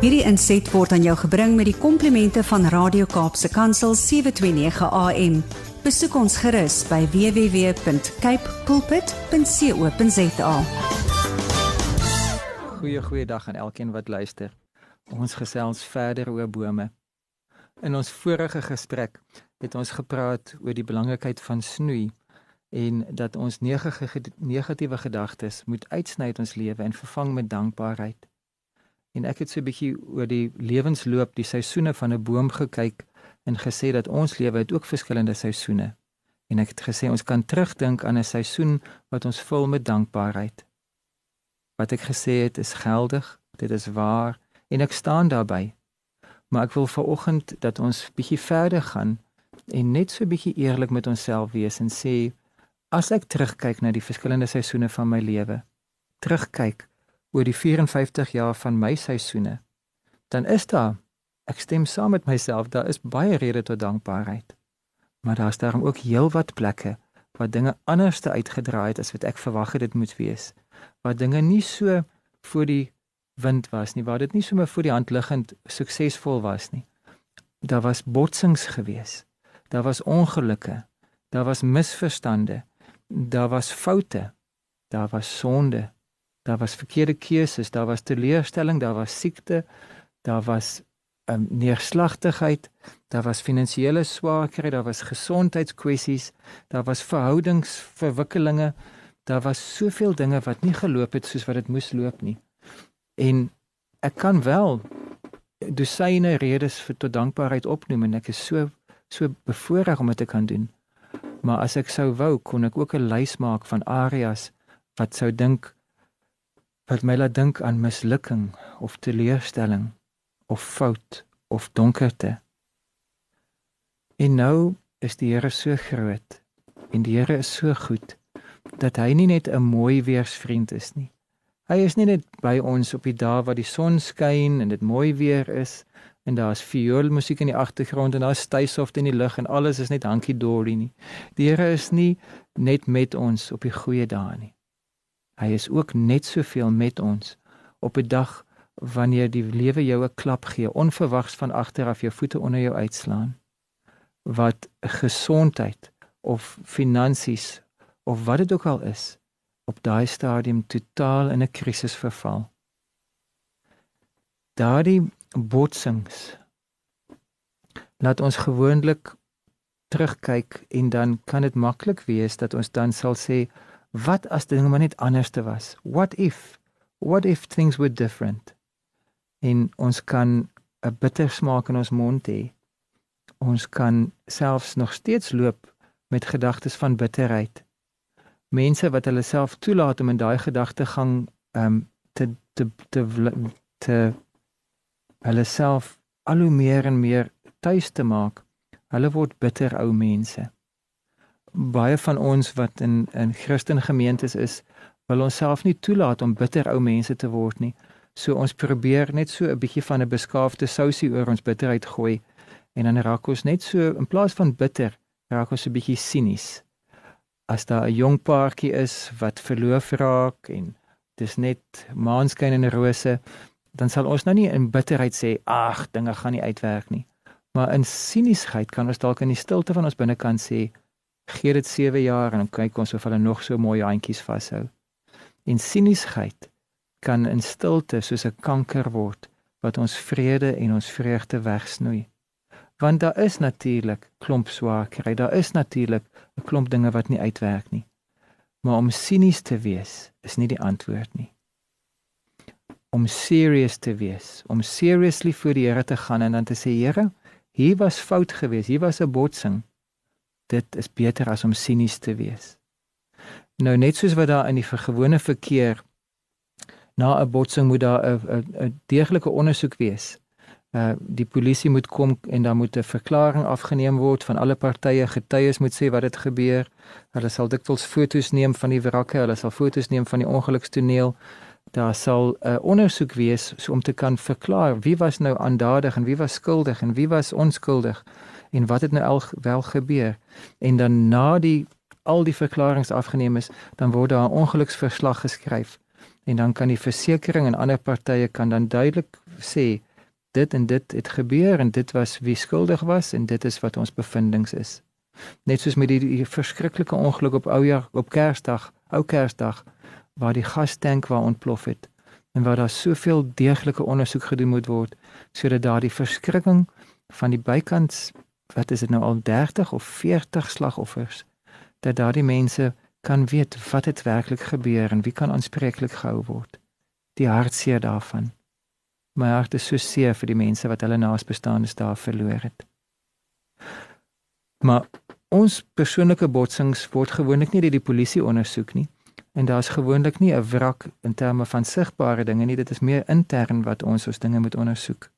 Hierdie inset word aan jou gebring met die komplimente van Radio Kaapse Kansel 729 AM. Besoek ons gerus by www.cape pulpit.co.za. Goeie goeie dag aan elkeen wat luister. Ons gesels verder oor bome. In ons vorige gesprek het ons gepraat oor die belangrikheid van snoei en dat ons negatiewe gedagtes moet uitsny uit ons lewe en vervang met dankbaarheid. En ek het so 'n bietjie oor die lewensloop, die seisoene van 'n boom gekyk en gesê dat ons lewe het ook verskillende seisoene. En ek het gesê ons kan terugdink aan 'n seisoen wat ons vul met dankbaarheid. Wat ek gesê het is geldig, dit is waar en ek staan daarbey. Maar ek wil veraloggend dat ons bietjie verder gaan en net so bietjie eerlik met onsself wees en sê As ek terugkyk na die verskillende seisoene van my lewe, terugkyk oor die 54 jaar van my seisoene, dan is daar ek stem saam met myself, daar is baie redes tot dankbaarheid. Maar daar's daarom ook heelwat plekke waar dinge anders te uitgedraai het as wat ek verwag het dit moet wees. Waar dinge nie so voor die wind was nie, waar dit nie sommer voor die hand liggend suksesvol was nie. Daar was botsings gewees. Daar was ongelukke. Daar was misverstande daar was foute, daar was sonde, daar was verkeerde keuses, daar was teleurstelling, daar was siekte, daar was um, neerslagtigheid, daar was finansiële swaarkry, daar was gesondheidskwessies, daar was verhoudingsverwikkelinge, daar was soveel dinge wat nie geloop het soos wat dit moes loop nie. En ek kan wel dosyne redes vir tot dankbaarheid opnoem en ek is so so bevoorreg om dit te kan doen. Maar as ek sou wou, kon ek ook 'n lys maak van areas wat sou dink wat my laat dink aan mislukking of teleurstelling of fout of donkerte. En nou is die Here so groot en die Here is so goed dat hy nie net 'n mooi weersvriend is nie. Hy is nie net by ons op die dae wat die son skyn en dit mooi weer is en daar's vioolmusiek in die agtergrond en daar's styfsoft in die lug en alles is net hankie dory nie. Die Here is nie net met ons op die goeie dae nie. Hy is ook net soveel met ons op 'n dag wanneer die lewe jou 'n klap gee, onverwags van agter af jou voete onder jou uitslaan. Wat gesondheid of finansies of wat dit ook al is op daai stadium totaal in 'n krisis verval. Daardie botsings. Laat ons gewoonlik terugkyk en dan kan dit maklik wees dat ons dan sal sê wat as dinge maar net anders te was? What if? What if things were different? En ons kan 'n bitter smaak in ons mond hê. Ons kan selfs nog steeds loop met gedagtes van bitterheid. Mense wat hulle self toelaat om in daai gedagtegang um te te te te hulle self al hoe meer en meer tuis te maak. Hulle word bitter ou mense. Baie van ons wat in in Christen gemeentes is, wil ons self nie toelaat om bitter ou mense te word nie. So ons probeer net so 'n bietjie van 'n beskaafde sousie oor ons bitterheid gooi en dan raak ons net so in plaas van bitter, raak ons 'n bietjie sinies. As daar 'n jong paartjie is wat verloof raak en dis net maanskyn en rose, dan sal ons nou nie in bitterheid sê ag dinge gaan nie uitwerk nie. Maar in siniesheid kan ons dalk in die stilte van ons binnekant sê gee dit 7 jaar en dan kyk ons of hulle nog so mooi handjies vashou. En siniesheid kan in stilte soos 'n kanker word wat ons vrede en ons vreugde wegsnoei. Want daar is natuurlik klomp swaarkry daar is natuurlik 'n klomp dinge wat nie uitwerk nie. Maar om sinies te wees is nie die antwoord nie om serious te wees, om seriously voor die Here te gaan en dan te sê Here, hier was fout geweest, hier was 'n botsing. Dit is beter as om sinies te wees. Nou net soos wat daar in die gewone verkeer na 'n botsing moet daar 'n 'n deeglike ondersoek wees. Uh die polisie moet kom en dan moet 'n verklaring afgeneem word van alle partye, getuies moet sê wat het gebeur. Hulle sal dikwels foto's neem van die wrakke, hulle sal foto's neem van die ongelukstoneel daar sal 'n uh, ondersoek wees so om te kan verklaar wie was nou aandadig en wie was skuldig en wie was onskuldig en wat het nou al wel gebeur en dan na die al die verklaringe afgeneem is dan word daar 'n ongeluksverslag geskryf en dan kan die versekering en ander partye kan dan duidelik sê dit en dit het gebeur en dit was wie skuldig was en dit is wat ons bevindinge is. Net soos met die, die verskriklike ongeluk op Oujaar op Kersdag, Ou Kersdag waar die gastank waar ontplof het en waar daar soveel deeglike ondersoek gedoen moet word sodat daardie verskrikking van die bykans wat is dit nou al 30 of 40 slagoffers dat daardie mense kan weet wat het werklik gebeur en wie kan aanspreeklik gehou word. Die hartseer daarvan. My hart is so seer vir die mense wat hulle naasbestaandes daar verloor het. Maar ons persoonlike botsings word gewoonlik nie deur die polisie ondersoek nie. En daar's gewoonlik nie 'n wrak in terme van sigbare dinge nie, dit is meer intern wat ons ons dinge moet ondersoek.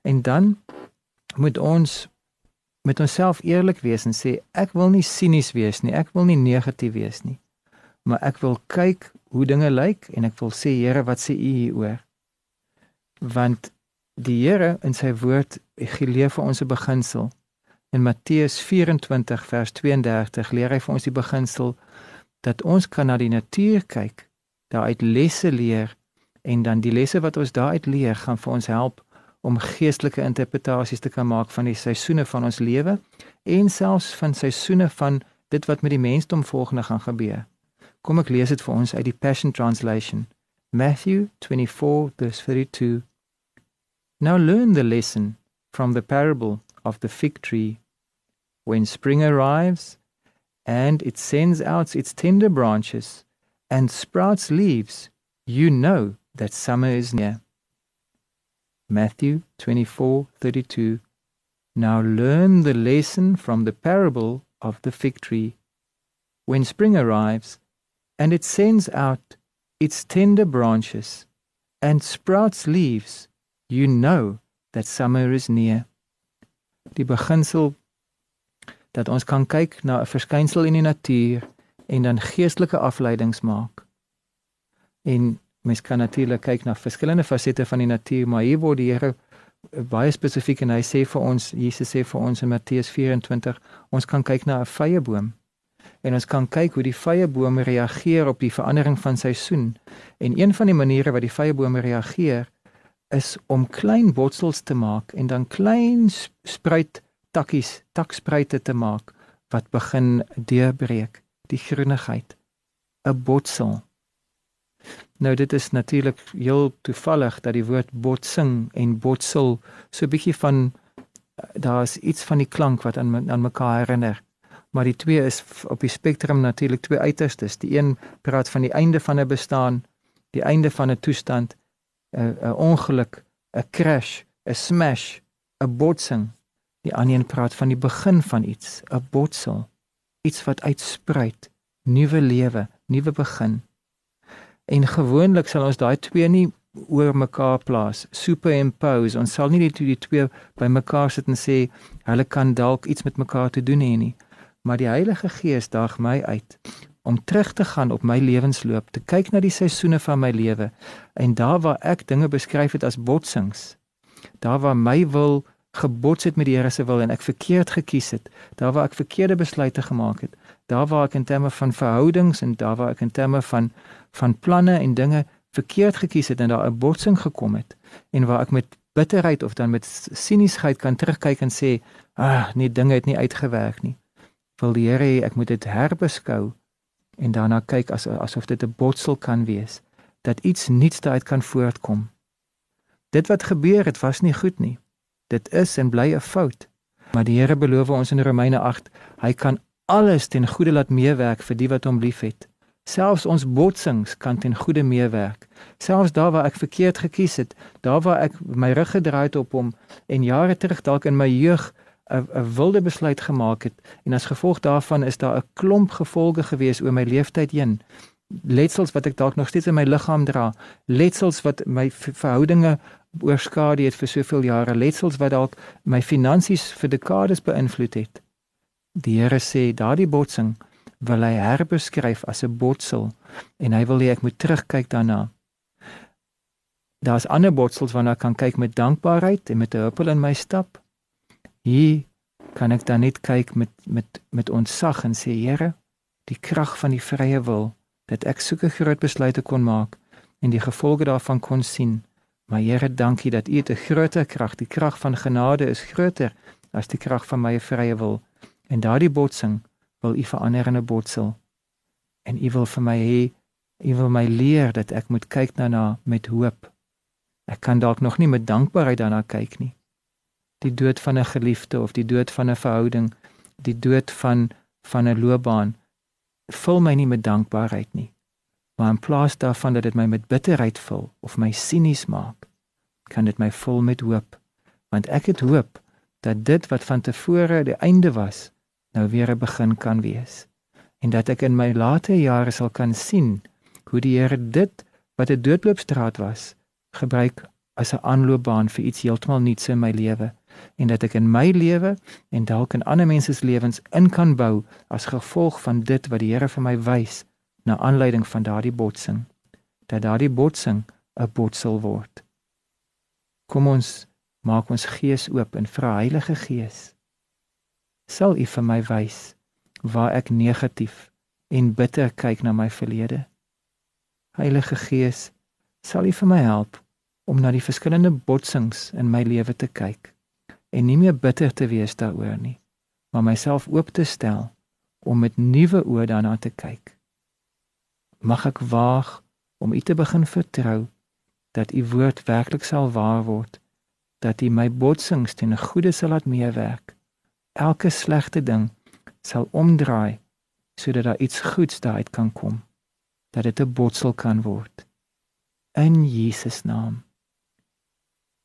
En dan moet ons met onsself eerlik wees en sê ek wil nie sinies wees nie, ek wil nie negatief wees nie. Maar ek wil kyk hoe dinge lyk en ek wil sê Here, wat sê U hieroor? Want die Here in sy woord geleef vir ons 'n beginsel. In Matteus 24 vers 32 leer hy vir ons die beginsel dat ons kan na die natuur kyk, daaruit lesse leer en dan die lesse wat ons daaruit leer gaan vir ons help om geestelike interpretasies te kan maak van die seisoene van ons lewe en selfs van seisoene van dit wat met die mensdom volgende gaan gebeur. Kom ek lees dit vir ons uit die Passion Translation. Matthew 24 verse 32. Now learn the lesson from the parable of the fig tree. When spring arrives and it sends out its tender branches and sprouts leaves, you know that summer is near. Matthew 24:32 Now learn the lesson from the parable of the fig tree. When spring arrives and it sends out its tender branches and sprouts leaves, you know that summer is near. Die beginsel dat ons kan kyk na 'n verskynsel in die natuur en dan geestelike afleidings maak. En mens kan natuurlik kyk na verskillende fasette van die natuur, maar hier word die Here baie spesifiek en hy sê vir ons, Jesus sê vir ons in Matteus 24, ons kan kyk na 'n vrye boom en ons kan kyk hoe die vrye boom reageer op die verandering van seisoen. En een van die maniere wat die vrye boom reageer is om klein botsels te maak en dan klein spruit takkies, takspruite te maak wat begin deurbreek, die groenigheid, 'n botsel. Nou dit is natuurlik heel toevallig dat die woord botsing en botsel so 'n bietjie van daar's iets van die klank wat aan aan mekaar herinner. Maar die twee is op die spektrum natuurlik twee uiterstes. Die een praat van die einde van 'n bestaan, die einde van 'n toestand, 'n ongeluk, 'n crash, 'n smash, 'n botsing. Die ander een praat van die begin van iets, 'n botsel, iets wat uitspruit, nuwe lewe, nuwe begin. En gewoonlik sal ons daai twee nie oor mekaar plaas, superimpose. Ons sal nie twee, die twee by mekaar sit en sê hulle kan dalk iets met mekaar te doen hê nie. Maar die Heilige Gees daag my uit om terug te gaan op my lewensloop, te kyk na die seisoene van my lewe en daar waar ek dinge beskryf het as botsings, daar waar my wil gebots het met die Here se wil en ek verkeerd gekies het, daar waar ek verkeerde besluite gemaak het, daar waar ek in terme van verhoudings en daar waar ek in terme van van planne en dinge verkeerd gekies het en daar 'n botsing gekom het en waar ek met bitterheid of dan met siniesheid kan terugkyk en sê, "Ag, nee, dinge het nie uitgewerk nie." Wil die Here hê ek moet dit herbeskou en daarna kyk as asof dit 'n botsel kan wees dat iets nuuts daaruit kan voortkom. Dit wat gebeur het was nie goed nie. Dit is en bly 'n fout. Maar die Here beloof ons in Romeine 8, hy kan alles ten goeie laat meewerk vir die wat hom liefhet. Selfs ons botsings kan ten goeie meewerk. Selfs daar waar ek verkeerd gekies het, daar waar ek my rug gedraai het op hom en jare terug dalk in my jeug 'n 'n wilde besluit gemaak het en as gevolg daarvan is daar 'n klomp gevolge gewees oor my lewenstyd heen. Letsels wat ek dalk nog steeds in my liggaam dra, letsels wat my verhoudinge oorskadu het vir soveel jare, letsels wat dalk my finansies vir dekades beïnvloed het. Die Here sê daardie botsing wil hy herbeskryf as 'n botsel en hy wil hê ek moet terugkyk daarna. Daar's ander botsels waarna ek kan kyk met dankbaarheid en met 'n huppel in my stap. Hier kan ek dan net kyk met met met ontzag en sê Here, die krag van die vrye wil dat ek soeke groot besluite kon maak en die gevolge daarvan kon sien. Maar Here, dankie dat U 'n groter krag. Die krag van genade is groter as die krag van my vrye wil. En daardie botsing wil U verander in 'n botsel. En U wil vir my hê, U wil my leer dat ek moet kyk daarna met hoop. Ek kan dalk nog nie met dankbaarheid daarna kyk nie. Die dood van 'n geliefde of die dood van 'n verhouding, die dood van van 'n loopbaan vul my nie met dankbaarheid nie. Maar in plaas daarvan dat dit my met bitterheid vul of my sinies maak, kan dit my vul met hoop, want ek het hoop dat dit wat van tevore die einde was, nou weer 'n begin kan wees en dat ek in my late jare sal kan sien hoe die Here dit wat 'n doodloopstraat was, gebruik as 'n aanloopbaan vir iets heeltemal nuuts in my lewe en dat ek in my lewe en dalk in ander mense se lewens in kan bou as gevolg van dit wat die Here vir my wys na aanleiding van daardie botsing dat daardie botsing 'n botsel word. Kom ons maak ons gees oop en vra Heilige Gees sal u vir my wys waar ek negatief en bitter kyk na my verlede? Heilige Gees sal u vir my help om na die verskillende botsings in my lewe te kyk en nie meer bitter te wees daaroor nie, maar myself oop te stel om met nuwe oë daarna te kyk. Mag ek waag om U te begin vertrou dat U woord werklik sal waar word, dat U my botsings ten goeie sal laat meewerk. Elke slegte ding sal omdraai sodat daar iets goeds daaruit kan kom, dat dit 'n botsel kan word. In Jesus naam.